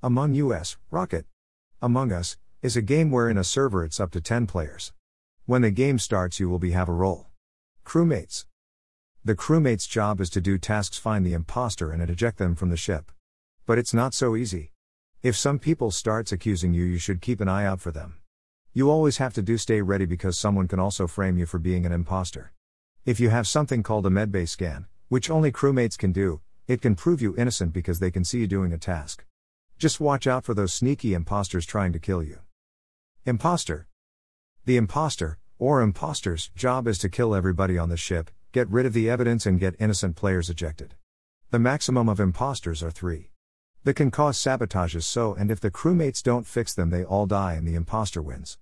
Among US, Rocket. Among Us is a game where in a server it's up to 10 players. When the game starts, you will be have a role. Crewmates. The crewmate's job is to do tasks find the imposter and eject them from the ship. But it's not so easy. If some people starts accusing you, you should keep an eye out for them. You always have to do stay ready because someone can also frame you for being an imposter. If you have something called a medbay scan, which only crewmates can do, it can prove you innocent because they can see you doing a task. Just watch out for those sneaky imposters trying to kill you. Imposter. The imposter, or imposter's, job is to kill everybody on the ship, get rid of the evidence, and get innocent players ejected. The maximum of imposters are three. That can cause sabotages so and if the crewmates don't fix them they all die and the imposter wins.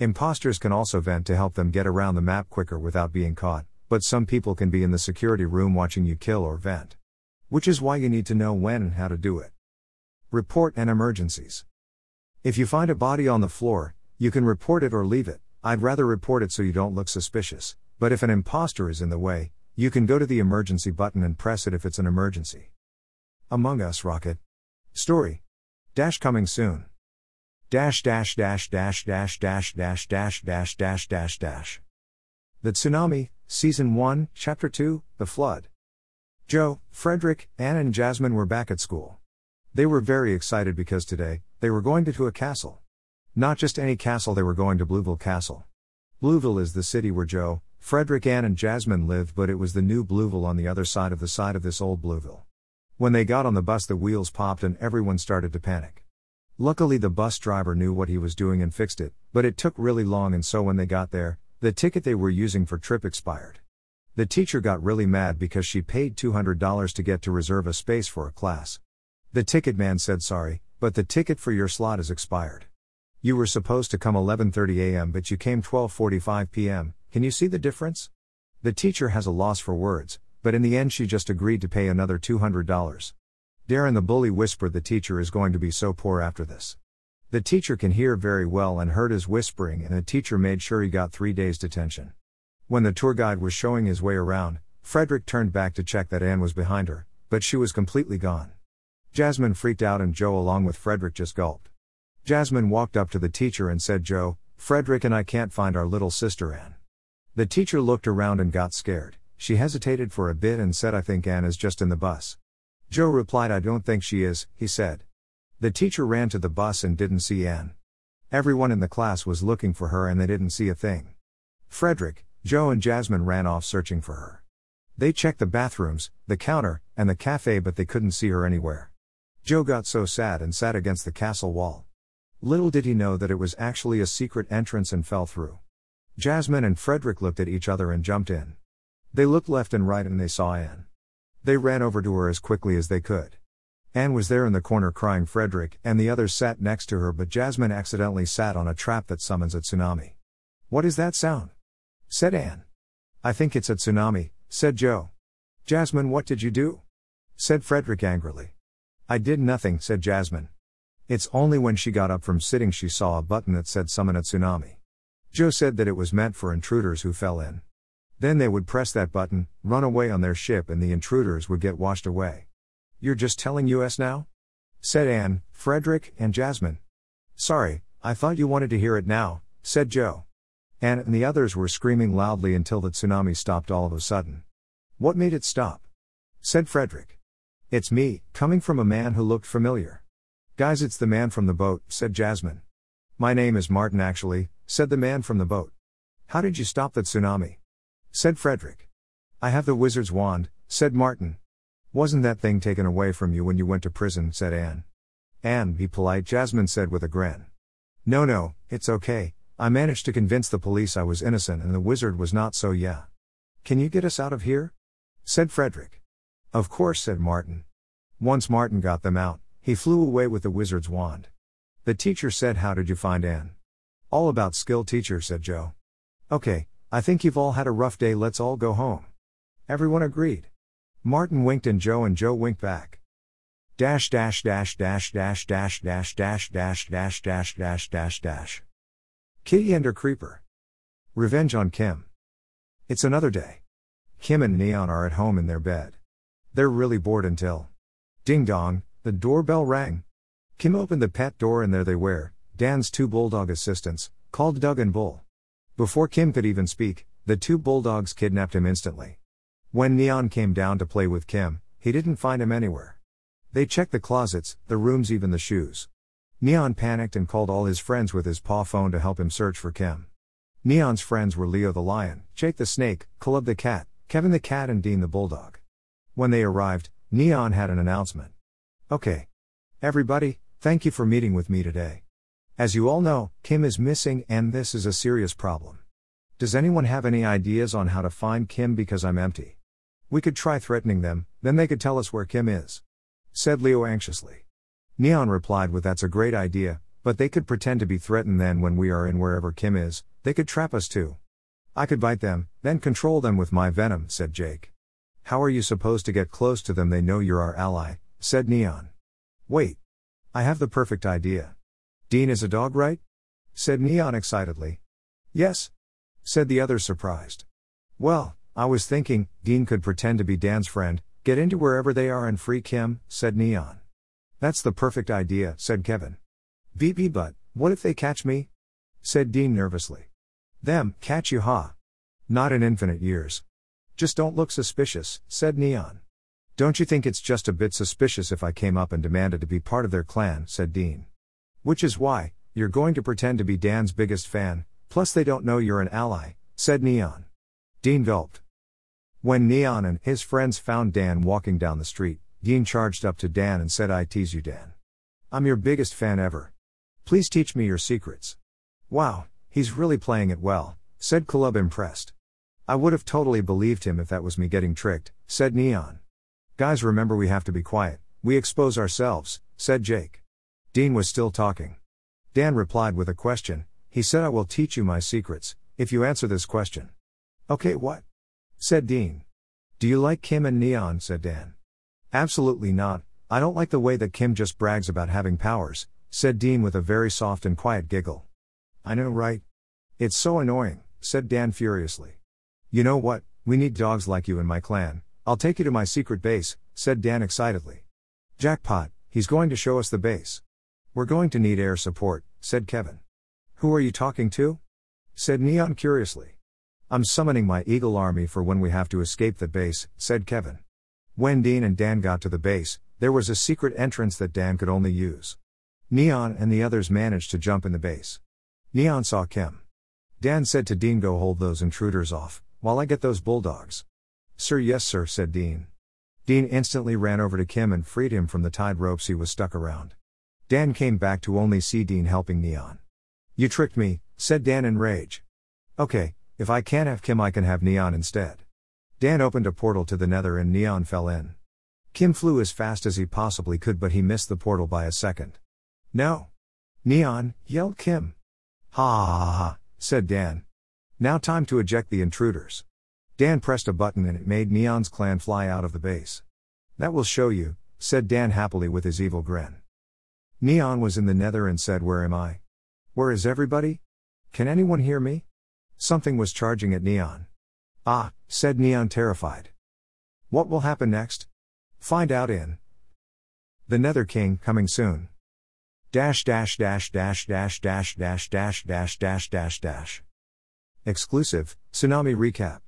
Imposters can also vent to help them get around the map quicker without being caught, but some people can be in the security room watching you kill or vent. Which is why you need to know when and how to do it. Report and emergencies. If you find a body on the floor, you can report it or leave it. I'd rather report it so you don't look suspicious, but if an imposter is in the way, you can go to the emergency button and press it if it's an emergency. Among Us Rocket. Story. Dash coming soon. Dash dash dash dash dash dash dash dash dash dash dash dash. The Tsunami, Season 1, Chapter 2, The Flood. Joe, Frederick, Anne, and Jasmine were back at school. They were very excited because today, they were going to, to a castle. Not just any castle, they were going to Blueville Castle. Blueville is the city where Joe, Frederick, Anne, and Jasmine lived, but it was the new Blueville on the other side of the side of this old Blueville. When they got on the bus, the wheels popped and everyone started to panic. Luckily, the bus driver knew what he was doing and fixed it, but it took really long, and so when they got there, the ticket they were using for trip expired. The teacher got really mad because she paid $200 to get to reserve a space for a class. The ticket man said sorry, but the ticket for your slot is expired. You were supposed to come 11:30 a.m. but you came 12:45 p.m. Can you see the difference? The teacher has a loss for words, but in the end she just agreed to pay another $200. Darren the bully whispered the teacher is going to be so poor after this. The teacher can hear very well and heard his whispering, and the teacher made sure he got three days' detention. When the tour guide was showing his way around, Frederick turned back to check that Anne was behind her, but she was completely gone. Jasmine freaked out, and Joe, along with Frederick, just gulped. Jasmine walked up to the teacher and said, Joe, Frederick and I can't find our little sister Anne. The teacher looked around and got scared. She hesitated for a bit and said, I think Anne is just in the bus. Joe replied, I don't think she is, he said. The teacher ran to the bus and didn't see Anne. Everyone in the class was looking for her and they didn't see a thing. Frederick, Joe, and Jasmine ran off searching for her. They checked the bathrooms, the counter, and the cafe, but they couldn't see her anywhere. Joe got so sad and sat against the castle wall. Little did he know that it was actually a secret entrance and fell through. Jasmine and Frederick looked at each other and jumped in. They looked left and right and they saw Anne. They ran over to her as quickly as they could. Anne was there in the corner crying Frederick, and the others sat next to her, but Jasmine accidentally sat on a trap that summons a tsunami. What is that sound? said Anne. I think it's a tsunami, said Joe. Jasmine, what did you do? said Frederick angrily. I did nothing, said Jasmine. It's only when she got up from sitting she saw a button that said summon a tsunami. Joe said that it was meant for intruders who fell in. Then they would press that button, run away on their ship, and the intruders would get washed away. You're just telling us now? said Anne, Frederick, and Jasmine. Sorry, I thought you wanted to hear it now, said Joe. Anne and the others were screaming loudly until the tsunami stopped all of a sudden. What made it stop? said Frederick. It's me, coming from a man who looked familiar. Guys, it's the man from the boat, said Jasmine. My name is Martin, actually, said the man from the boat. How did you stop that tsunami? said Frederick. I have the wizard's wand, said Martin. Wasn't that thing taken away from you when you went to prison, said Anne. Anne, be polite, Jasmine said with a grin. No, no, it's okay, I managed to convince the police I was innocent and the wizard was not, so yeah. Can you get us out of here? said Frederick. Of course, said Martin. Once Martin got them out, he flew away with the wizard's wand. The teacher said, How did you find Anne? All about skill, teacher, said Joe. Okay, I think you've all had a rough day, let's all go home. Everyone agreed. Martin winked and Joe and Joe winked back. Dash dash dash dash dash dash dash dash dash dash dash dash dash dash. Kitty and her creeper. Revenge on Kim. It's another day. Kim and Neon are at home in their bed. They're really bored until. Ding dong, the doorbell rang. Kim opened the pet door and there they were, Dan's two bulldog assistants, called Doug and Bull. Before Kim could even speak, the two bulldogs kidnapped him instantly. When Neon came down to play with Kim, he didn't find him anywhere. They checked the closets, the rooms, even the shoes. Neon panicked and called all his friends with his paw phone to help him search for Kim. Neon's friends were Leo the lion, Jake the snake, Caleb the cat, Kevin the cat, and Dean the bulldog. When they arrived, Neon had an announcement. Okay. Everybody, thank you for meeting with me today. As you all know, Kim is missing and this is a serious problem. Does anyone have any ideas on how to find Kim because I'm empty? We could try threatening them, then they could tell us where Kim is. Said Leo anxiously. Neon replied with That's a great idea, but they could pretend to be threatened then when we are in wherever Kim is, they could trap us too. I could bite them, then control them with my venom, said Jake. How are you supposed to get close to them? They know you're our ally, said Neon. Wait. I have the perfect idea. Dean is a dog, right? said Neon excitedly. Yes, said the other surprised. Well, I was thinking, Dean could pretend to be Dan's friend, get into wherever they are and free Kim, said Neon. That's the perfect idea, said Kevin. VP, but, what if they catch me? said Dean nervously. Them, catch you, ha. Huh? Not in infinite years. Just don't look suspicious, said Neon. Don't you think it's just a bit suspicious if I came up and demanded to be part of their clan, said Dean. Which is why, you're going to pretend to be Dan's biggest fan, plus they don't know you're an ally, said Neon. Dean gulped. When Neon and his friends found Dan walking down the street, Dean charged up to Dan and said, I tease you, Dan. I'm your biggest fan ever. Please teach me your secrets. Wow, he's really playing it well, said Caleb impressed. I would have totally believed him if that was me getting tricked, said Neon. Guys, remember we have to be quiet, we expose ourselves, said Jake. Dean was still talking. Dan replied with a question He said, I will teach you my secrets, if you answer this question. Okay, what? said Dean. Do you like Kim and Neon? said Dan. Absolutely not, I don't like the way that Kim just brags about having powers, said Dean with a very soft and quiet giggle. I know, right? It's so annoying, said Dan furiously. You know what? We need dogs like you in my clan, I'll take you to my secret base, said Dan excitedly. Jackpot, he's going to show us the base. We're going to need air support, said Kevin. Who are you talking to? said Neon curiously. I'm summoning my eagle army for when we have to escape the base, said Kevin. When Dean and Dan got to the base, there was a secret entrance that Dan could only use. Neon and the others managed to jump in the base. Neon saw Kim. Dan said to Dean, Go hold those intruders off, while I get those bulldogs. Sir, yes, sir, said Dean. Dean instantly ran over to Kim and freed him from the tied ropes he was stuck around. Dan came back to only see Dean helping Neon. You tricked me, said Dan in rage. Okay, if I can't have Kim, I can have Neon instead. Dan opened a portal to the nether and Neon fell in. Kim flew as fast as he possibly could, but he missed the portal by a second. No! Neon, yelled Kim. Ha ha ha said Dan. Now time to eject the intruders. Dan pressed a button and it made Neon's clan fly out of the base. That will show you, said Dan happily with his evil grin. Neon was in the nether and said, Where am I? Where is everybody? Can anyone hear me? Something was charging at Neon. Ah, said Neon terrified. What will happen next? Find out in The Nether King coming soon. Dash dash dash dash dash dash dash dash dash dash dash dash. Exclusive, Tsunami Recap.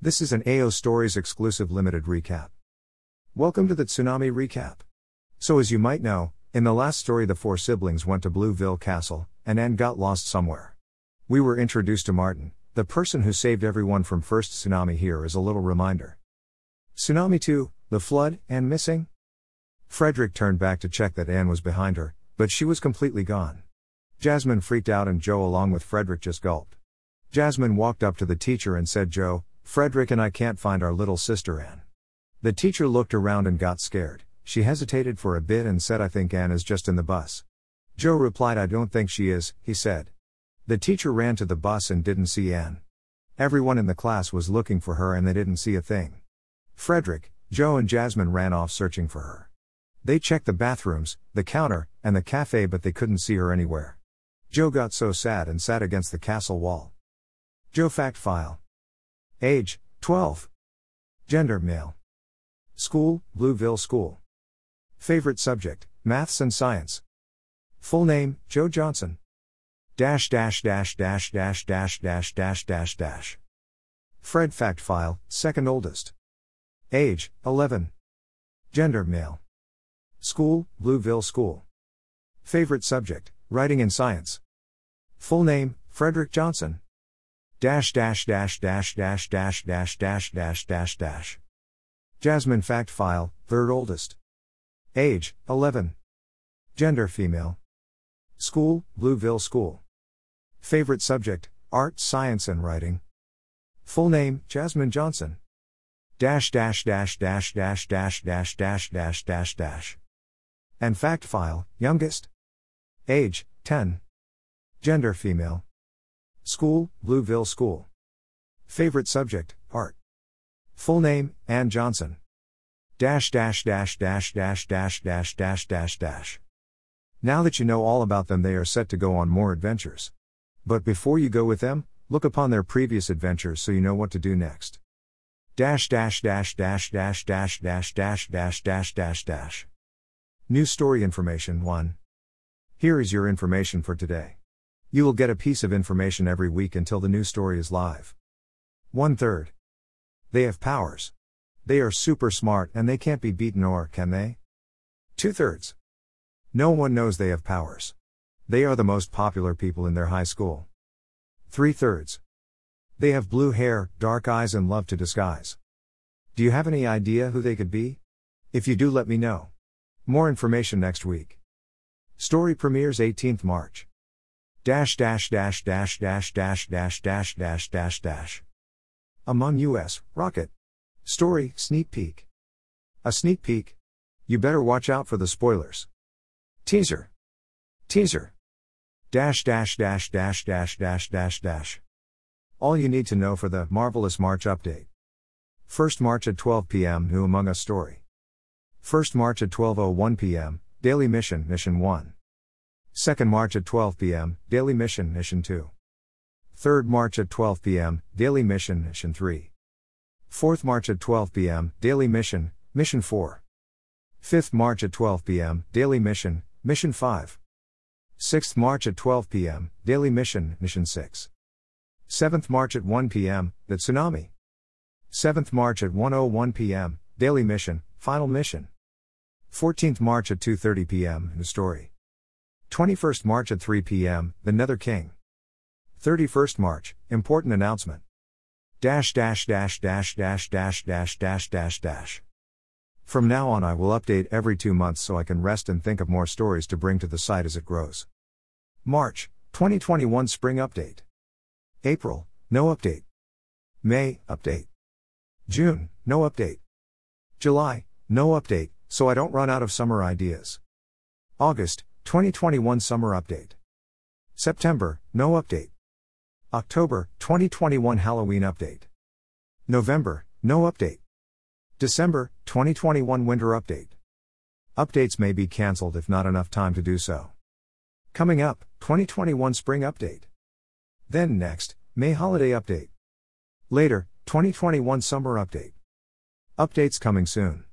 This is an AO Stories exclusive limited recap. Welcome to the Tsunami Recap. So, as you might know, in the last story, the four siblings went to Blueville Castle, and Anne got lost somewhere. We were introduced to Martin, the person who saved everyone from first tsunami here as a little reminder. Tsunami 2, the flood, and missing? Frederick turned back to check that Anne was behind her, but she was completely gone. Jasmine freaked out and Joe along with Frederick just gulped. Jasmine walked up to the teacher and said, Joe, Frederick and I can't find our little sister Anne. The teacher looked around and got scared. She hesitated for a bit and said, I think Anne is just in the bus. Joe replied, I don't think she is, he said. The teacher ran to the bus and didn't see Anne. Everyone in the class was looking for her and they didn't see a thing. Frederick, Joe, and Jasmine ran off searching for her. They checked the bathrooms, the counter, and the cafe, but they couldn't see her anywhere. Joe got so sad and sat against the castle wall. Joe Fact File Age 12. Gender Male. School Blueville School. Favorite subject Maths and Science. Full name, Joe Johnson. Dash dash dash dash dash dash dash dash dash dash. Fred fact file, second oldest. Age, 11. Gender, male. School, Blueville School. Favorite subject, writing and science. Full name, Frederick Johnson. Dash dash dash dash dash dash dash dash dash dash dash. Jasmine fact file, third oldest. Age, 11. Gender, female. School, Blueville School. Favorite subject, art, science, and writing. Full name, Jasmine Johnson. Dash dash dash dash dash dash dash dash dash dash dash. And fact file, youngest. Age, 10. Gender, female. School, Blueville School. Favorite subject, art. Full name, Anne Johnson. Dash dash dash dash dash dash dash dash dash dash. Now that you know all about them, they are set to go on more adventures. But before you go with them, look upon their previous adventures so you know what to do next. Dash dash dash dash dash dash dash dash dash dash dash dash. New story information 1. Here is your information for today. You will get a piece of information every week until the new story is live. One third. They have powers. They are super smart and they can't be beaten or, can they? Two thirds. No one knows they have powers. They are the most popular people in their high school. Three thirds. They have blue hair, dark eyes, and love to disguise. Do you have any idea who they could be? If you do, let me know. More information next week. Story premieres 18th March. Dash dash dash dash dash dash dash dash dash dash dash. Among US, Rocket. Story, sneak peek. A sneak peek? You better watch out for the spoilers. Teaser. Teaser. Dash dash dash dash dash dash dash dash. All you need to know for the Marvelous March update. 1st March at 12 p.m. New Among Us story. 1st March at 12:01 p.m. Daily Mission Mission 1. 2nd March at 12 p.m. Daily Mission Mission 2. 3rd March at 12 p.m. Daily Mission Mission 3. 4th March at 12 p.m. Daily Mission Mission 4. 5th March at 12 p.m. Daily Mission Mission 5. 6th March at 12 p.m. Daily Mission Mission 6. 7th March at 1 p.m. The Tsunami. 7th March at 1:01 p.m. Daily Mission Final Mission. 14th March at 2:30 p.m. New Story. 21st March at 3 p.m. The Nether King. 31st March Important announcement. Dash dash dash dash dash dash dash dash dash dash. From now on, I will update every two months so I can rest and think of more stories to bring to the site as it grows. March 2021 Spring Update. April, no update. May, update. June, no update. July, no update, so I don't run out of summer ideas. August, 2021 Summer Update. September, no update. October, 2021 Halloween Update. November, no update. December, 2021 Winter Update. Updates may be cancelled if not enough time to do so. Coming up, 2021 Spring Update. Then next, May Holiday Update. Later, 2021 Summer Update. Updates coming soon.